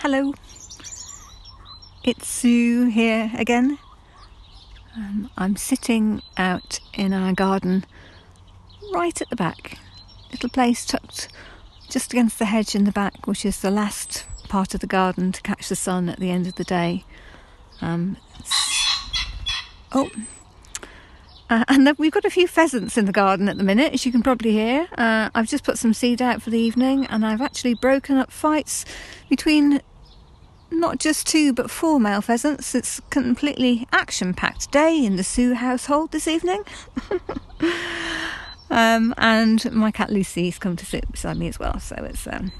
Hello, it's Sue here again. Um, I'm sitting out in our garden right at the back, little place tucked just against the hedge in the back, which is the last part of the garden to catch the sun at the end of the day. Um, oh, uh, and we've got a few pheasants in the garden at the minute, as you can probably hear. Uh, I've just put some seed out for the evening, and I've actually broken up fights between not just two but four male pheasants. It's completely action-packed day in the Sue household this evening. um, and my cat Lucy's come to sit beside me as well, so it's um,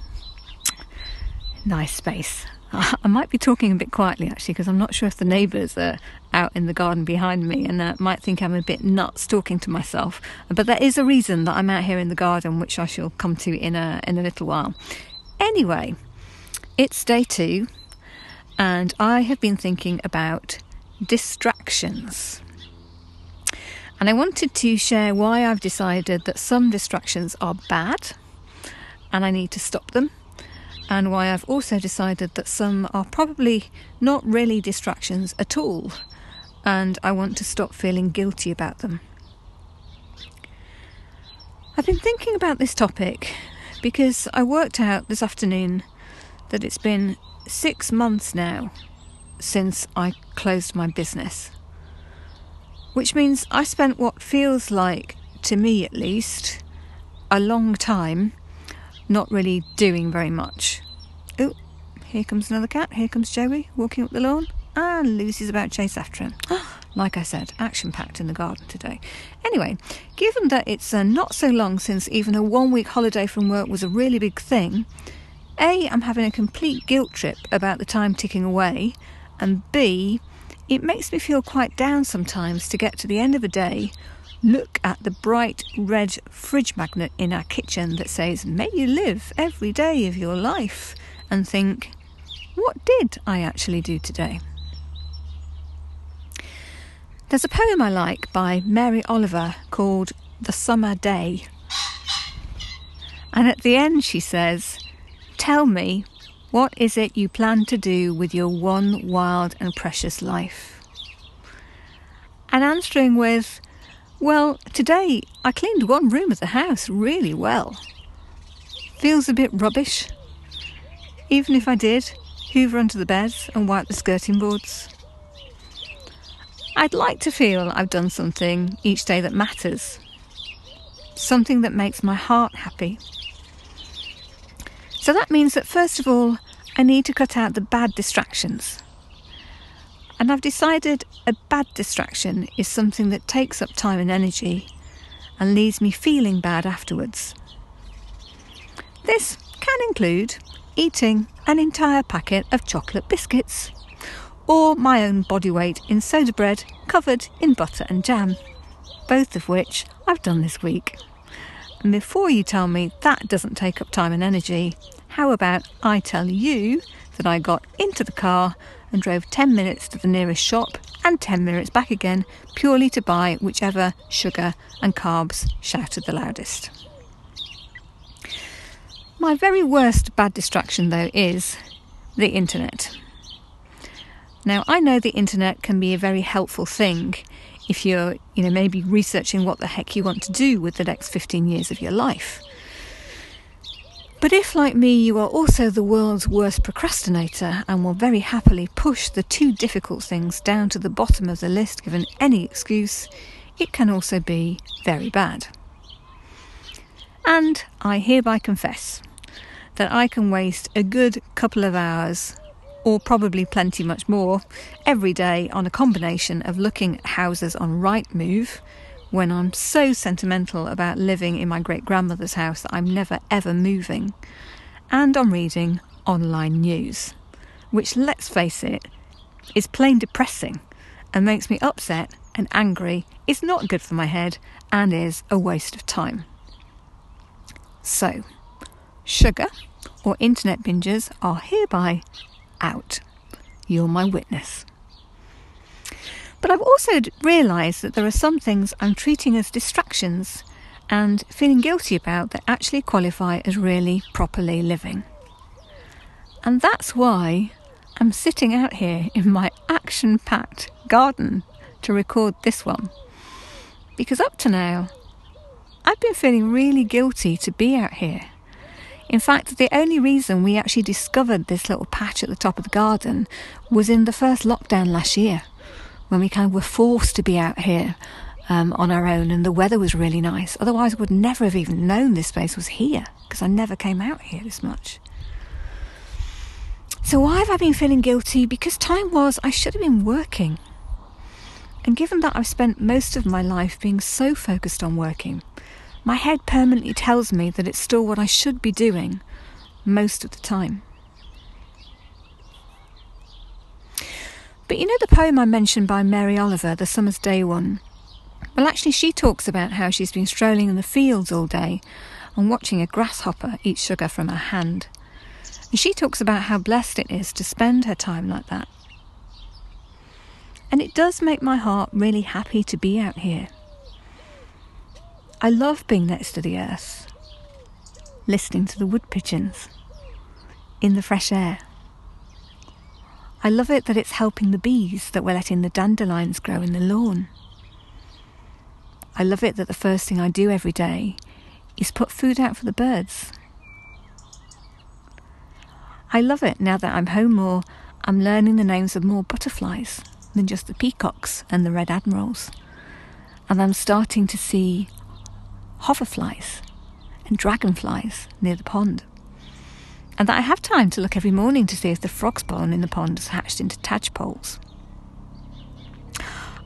nice space. I might be talking a bit quietly actually because I'm not sure if the neighbours are out in the garden behind me and uh, might think I'm a bit nuts talking to myself. But there is a reason that I'm out here in the garden, which I shall come to in a in a little while. Anyway, it's day two, and I have been thinking about distractions. And I wanted to share why I've decided that some distractions are bad and I need to stop them and why I've also decided that some are probably not really distractions at all, and I want to stop feeling guilty about them. I've been thinking about this topic because I worked out this afternoon that it's been six months now since I closed my business, which means I spent what feels like, to me at least, a long time not really doing very much. Oh, here comes another cat. Here comes Joey walking up the lawn. And Lucy's about to chase after him. like I said, action packed in the garden today. Anyway, given that it's uh, not so long since even a one week holiday from work was a really big thing, A, I'm having a complete guilt trip about the time ticking away, and B, it makes me feel quite down sometimes to get to the end of a day look at the bright red fridge magnet in our kitchen that says, May you live every day of your life, and think, What did I actually do today? There's a poem I like by Mary Oliver called The Summer Day. And at the end, she says, Tell me, what is it you plan to do with your one wild and precious life? And answering with, well, today I cleaned one room of the house really well. Feels a bit rubbish. Even if I did, hoover under the beds and wipe the skirting boards. I'd like to feel I've done something each day that matters. Something that makes my heart happy. So that means that first of all, I need to cut out the bad distractions. And I've decided a bad distraction is something that takes up time and energy and leaves me feeling bad afterwards. This can include eating an entire packet of chocolate biscuits or my own body weight in soda bread covered in butter and jam, both of which I've done this week. And before you tell me that doesn't take up time and energy, how about I tell you that I got into the car and drove 10 minutes to the nearest shop and 10 minutes back again purely to buy whichever sugar and carbs shouted the loudest. My very worst bad distraction, though, is the internet. Now, I know the internet can be a very helpful thing if you're, you know, maybe researching what the heck you want to do with the next 15 years of your life. But if, like me, you are also the world's worst procrastinator and will very happily push the too difficult things down to the bottom of the list given any excuse, it can also be very bad. And I hereby confess that I can waste a good couple of hours, or probably plenty much more, every day on a combination of looking at houses on Rightmove when I'm so sentimental about living in my great grandmother's house that I'm never ever moving, and I'm reading online news, which, let's face it, is plain depressing and makes me upset and angry, is not good for my head, and is a waste of time. So, sugar or internet binges are hereby out. You're my witness. But I've also realised that there are some things I'm treating as distractions and feeling guilty about that actually qualify as really properly living. And that's why I'm sitting out here in my action packed garden to record this one. Because up to now, I've been feeling really guilty to be out here. In fact, the only reason we actually discovered this little patch at the top of the garden was in the first lockdown last year, when we kind of were forced to be out here um, on our own and the weather was really nice. Otherwise, I would never have even known this space was here because I never came out here this much. So, why have I been feeling guilty? Because time was I should have been working. And given that I've spent most of my life being so focused on working, my head permanently tells me that it's still what I should be doing most of the time. But you know the poem I mentioned by Mary Oliver, the Summer's Day one? Well, actually, she talks about how she's been strolling in the fields all day and watching a grasshopper eat sugar from her hand. And she talks about how blessed it is to spend her time like that. And it does make my heart really happy to be out here. I love being next to the earth, listening to the wood pigeons, in the fresh air. I love it that it's helping the bees that we're letting the dandelions grow in the lawn. I love it that the first thing I do every day is put food out for the birds. I love it now that I'm home more, I'm learning the names of more butterflies than just the peacocks and the red admirals. And I'm starting to see hoverflies and dragonflies near the pond. And that I have time to look every morning to see if the frog spawn in the pond has hatched into tadpoles.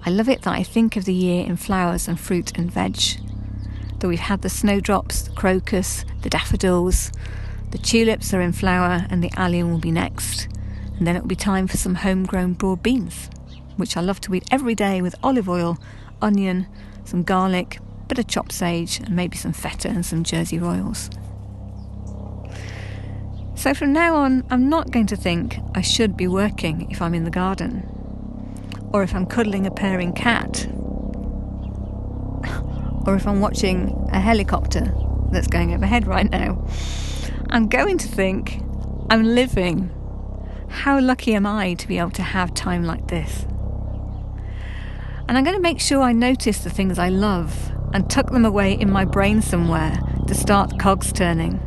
I love it that I think of the year in flowers and fruit and veg. That we've had the snowdrops, the crocus, the daffodils, the tulips are in flower, and the allium will be next. And then it will be time for some homegrown broad beans, which I love to eat every day with olive oil, onion, some garlic, bit of chopped sage, and maybe some feta and some Jersey Royals. So from now on, I'm not going to think I should be working if I'm in the garden, or if I'm cuddling a purring cat, or if I'm watching a helicopter that's going overhead right now. I'm going to think I'm living. How lucky am I to be able to have time like this? And I'm going to make sure I notice the things I love and tuck them away in my brain somewhere to start cogs turning.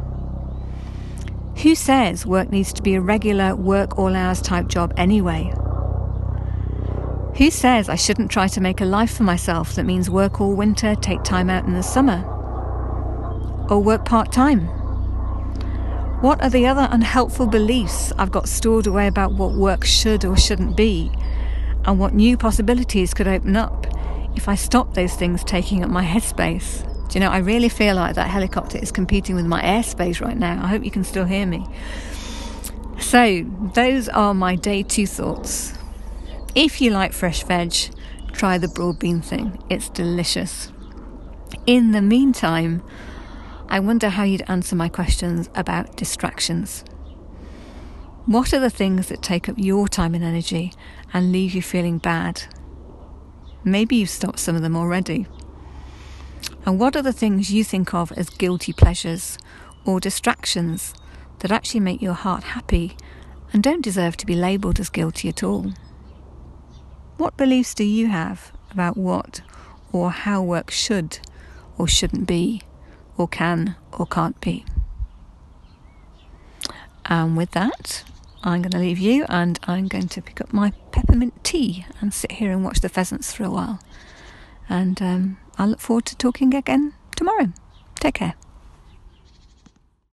Who says work needs to be a regular work all hours type job anyway? Who says I shouldn't try to make a life for myself that means work all winter, take time out in the summer? Or work part time? What are the other unhelpful beliefs I've got stored away about what work should or shouldn't be, and what new possibilities could open up if I stop those things taking up my headspace. Do you know, I really feel like that helicopter is competing with my airspace right now. I hope you can still hear me. So, those are my day two thoughts. If you like fresh veg, try the broad bean thing, it's delicious. In the meantime, I wonder how you'd answer my questions about distractions. What are the things that take up your time and energy and leave you feeling bad? Maybe you've stopped some of them already. And what are the things you think of as guilty pleasures or distractions that actually make your heart happy and don't deserve to be labelled as guilty at all? What beliefs do you have about what or how work should or shouldn't be, or can or can't be? And with that, I'm going to leave you and I'm going to pick up my peppermint tea and sit here and watch the pheasants for a while. And um, I look forward to talking again tomorrow. Take care.